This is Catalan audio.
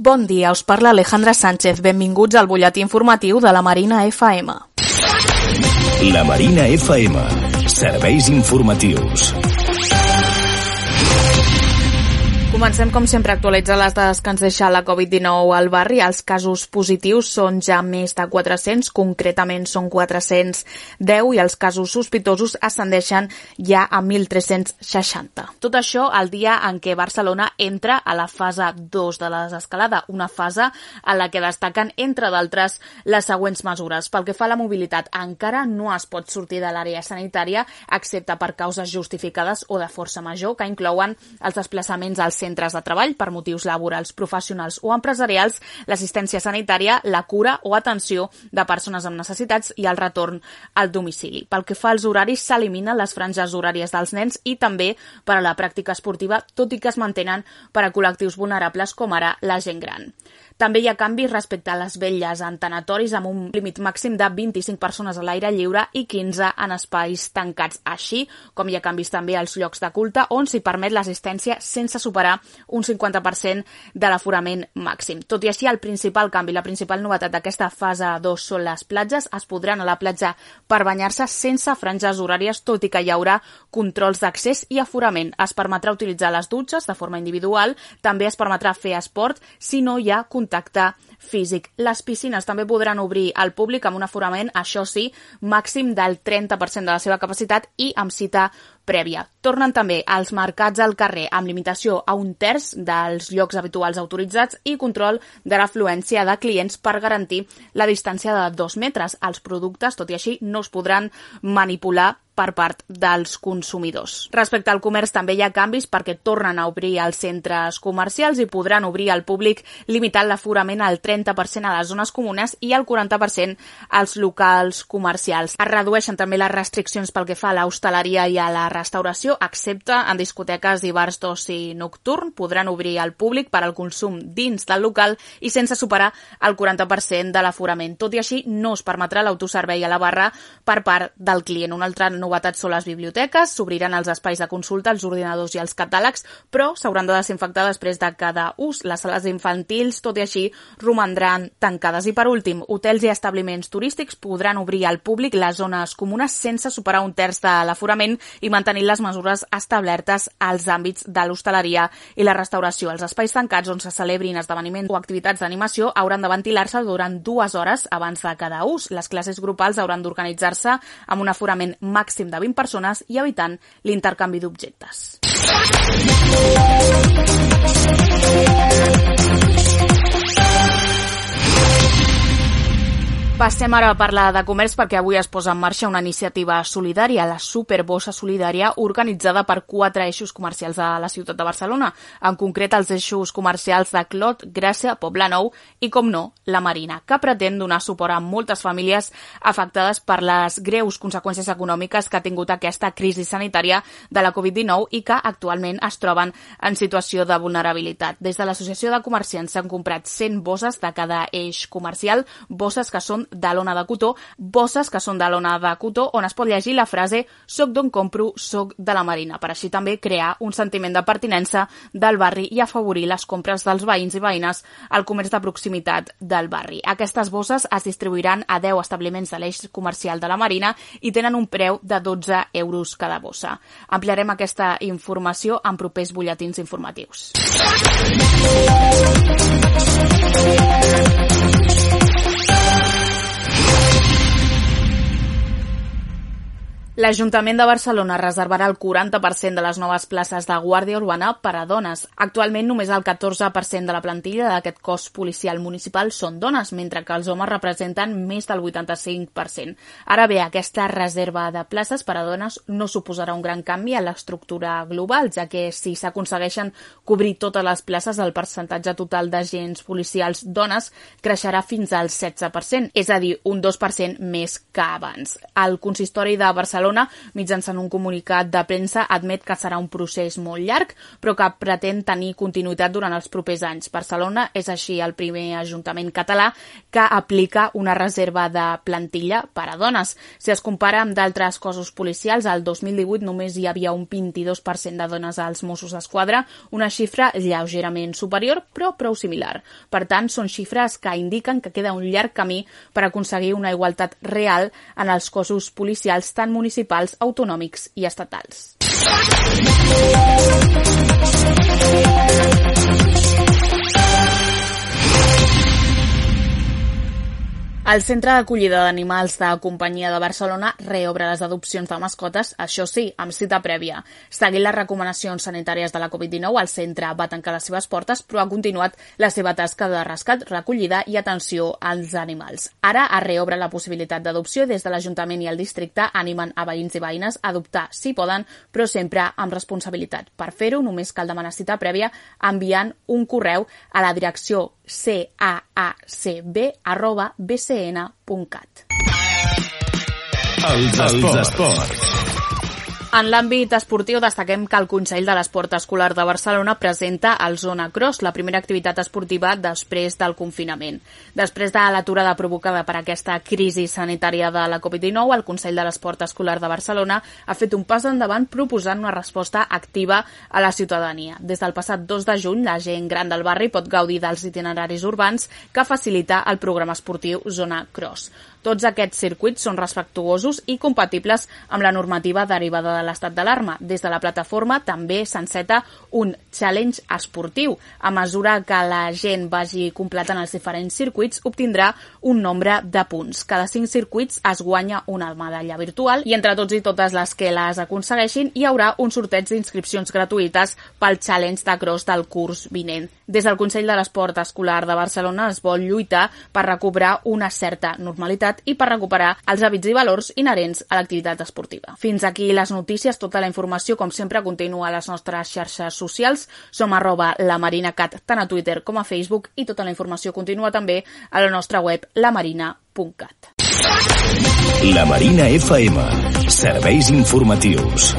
Bon dia, us parla Alejandra Sánchez. Benvinguts al butlletí informatiu de la Marina FM. La Marina FM. Serveis informatius. Comencem, com sempre, a actualitzar les dades que ens deixa la Covid-19 al barri. Els casos positius són ja més de 400, concretament són 410, i els casos sospitosos ascendeixen ja a 1.360. Tot això el dia en què Barcelona entra a la fase 2 de la desescalada, una fase a la que destaquen, entre d'altres, les següents mesures. Pel que fa a la mobilitat, encara no es pot sortir de l'àrea sanitària, excepte per causes justificades o de força major, que inclouen els desplaçaments al centre centres de treball per motius laborals, professionals o empresarials, l'assistència sanitària, la cura o atenció de persones amb necessitats i el retorn al domicili. Pel que fa als horaris, s'eliminen les franges horàries dels nens i també per a la pràctica esportiva, tot i que es mantenen per a col·lectius vulnerables com ara la gent gran. També hi ha canvis respecte a les velles en tanatoris amb un límit màxim de 25 persones a l'aire lliure i 15 en espais tancats, així com hi ha canvis també als llocs de culte on s'hi permet l'assistència sense superar un 50% de l'aforament màxim. Tot i així, el principal canvi, la principal novetat d'aquesta fase 2 són les platges. Es podran a la platja per banyar-se sense franges horàries, tot i que hi haurà controls d'accés i aforament. Es permetrà utilitzar les dutxes de forma individual, també es permetrà fer esport si no hi ha controls contacte físic. Les piscines també podran obrir al públic amb un aforament, això sí, màxim del 30% de la seva capacitat i amb cita prèvia. Tornen també als mercats al carrer amb limitació a un terç dels llocs habituals autoritzats i control de l'afluència de clients per garantir la distància de dos metres. Els productes, tot i així, no es podran manipular per part dels consumidors. Respecte al comerç també hi ha canvis perquè tornen a obrir els centres comercials i podran obrir al públic limitant l'aforament al 30% a les zones comunes i al 40% als locals comercials. Es redueixen també les restriccions pel que fa a l'hostaleria i a la restauració, excepte en discoteques i bars d'oci nocturn. Podran obrir al públic per al consum dins del local i sense superar el 40% de l'aforament. Tot i així, no es permetrà l'autoservei a la barra per part del client. Una altra novetat són les biblioteques, s'obriran els espais de consulta, els ordinadors i els catàlegs, però s'hauran de desinfectar després de cada ús. Les sales infantils, tot i així, romandran tancades. I per últim, hotels i establiments turístics podran obrir al públic les zones comunes sense superar un terç de l'aforament i mantenir les mesures establertes als àmbits de l'hostaleria i la restauració. Els espais tancats on se celebrin esdeveniments o activitats d'animació hauran de ventilar-se durant dues hores abans de cada ús. Les classes grupals hauran d'organitzar-se amb un aforament màxim de 20 persones i evitant l'intercanvi d'objectes. Passem ara a parlar de comerç perquè avui es posa en marxa una iniciativa solidària, la Superbossa Solidària, organitzada per quatre eixos comercials de la ciutat de Barcelona, en concret els eixos comercials de Clot, Gràcia, Poblenou i, com no, la Marina, que pretén donar suport a moltes famílies afectades per les greus conseqüències econòmiques que ha tingut aquesta crisi sanitària de la Covid-19 i que actualment es troben en situació de vulnerabilitat. Des de l'Associació de Comerciants s'han comprat 100 bosses de cada eix comercial, bosses que són de l'ona de cotó, bosses que són de l'ona de cotó, on es pot llegir la frase «Soc d'on compro, soc de la Marina», per així també crear un sentiment de pertinença del barri i afavorir les compres dels veïns i veïnes al comerç de proximitat del barri. Aquestes bosses es distribuiran a 10 establiments de l'eix comercial de la Marina i tenen un preu de 12 euros cada bossa. Ampliarem aquesta informació en propers butlletins informatius. L'Ajuntament de Barcelona reservarà el 40% de les noves places de Guàrdia Urbana per a dones. Actualment només el 14% de la plantilla d'aquest cos policial municipal són dones, mentre que els homes representen més del 85%. Ara bé, aquesta reserva de places per a dones no suposarà un gran canvi a l'estructura global, ja que si s'aconsegueixen cobrir totes les places, el percentatge total d'agents policials dones creixerà fins al 16%, és a dir, un 2% més que abans. El consistori de Barcelona Barcelona, mitjançant un comunicat de premsa, admet que serà un procés molt llarg, però que pretén tenir continuïtat durant els propers anys. Barcelona és així el primer ajuntament català que aplica una reserva de plantilla per a dones. Si es compara amb d'altres cossos policials, al 2018 només hi havia un 22% de dones als Mossos d'Esquadra, una xifra lleugerament superior, però prou similar. Per tant, són xifres que indiquen que queda un llarg camí per aconseguir una igualtat real en els cossos policials tant municipals, autonòmics i estatals. El Centre d'Acollida d'Animals de Companyia de Barcelona reobre les adopcions de mascotes, això sí, amb cita prèvia. Seguint les recomanacions sanitàries de la Covid-19, el centre va tancar les seves portes, però ha continuat la seva tasca de rescat, recollida i atenció als animals. Ara es reobre la possibilitat d'adopció des de l'Ajuntament i el districte animen a veïns i veïnes a adoptar si poden, però sempre amb responsabilitat. Per fer-ho, només cal demanar cita prèvia enviant un correu a la direcció caacb.bcn.cat. Els esports. En l'àmbit esportiu destaquem que el Consell de l'Esport Escolar de Barcelona presenta el Zona Cross, la primera activitat esportiva després del confinament. Després de l'aturada provocada per aquesta crisi sanitària de la Covid-19, el Consell de l'Esport Escolar de Barcelona ha fet un pas endavant proposant una resposta activa a la ciutadania. Des del passat 2 de juny, la gent gran del barri pot gaudir dels itineraris urbans que facilita el programa esportiu Zona Cross. Tots aquests circuits són respectuosos i compatibles amb la normativa derivada de l'estat d'alarma. Des de la plataforma també s'enceta un challenge esportiu. A mesura que la gent vagi completant els diferents circuits, obtindrà un nombre de punts. Cada cinc circuits es guanya una medalla virtual i entre tots i totes les que les aconsegueixin hi haurà un sorteig d'inscripcions gratuïtes pel challenge de cross del curs vinent. Des del Consell de l'Esport Escolar de Barcelona es vol lluitar per recobrar una certa normalitat i per recuperar els hàbits i valors inherents a l'activitat esportiva. Fins aquí les notícies, tota la informació, com sempre, continua a les nostres xarxes socials. Som arroba la Marina Cat, tant a Twitter com a Facebook, i tota la informació continua també a la nostra web lamarina.cat. La Marina FM. Serveis informatius.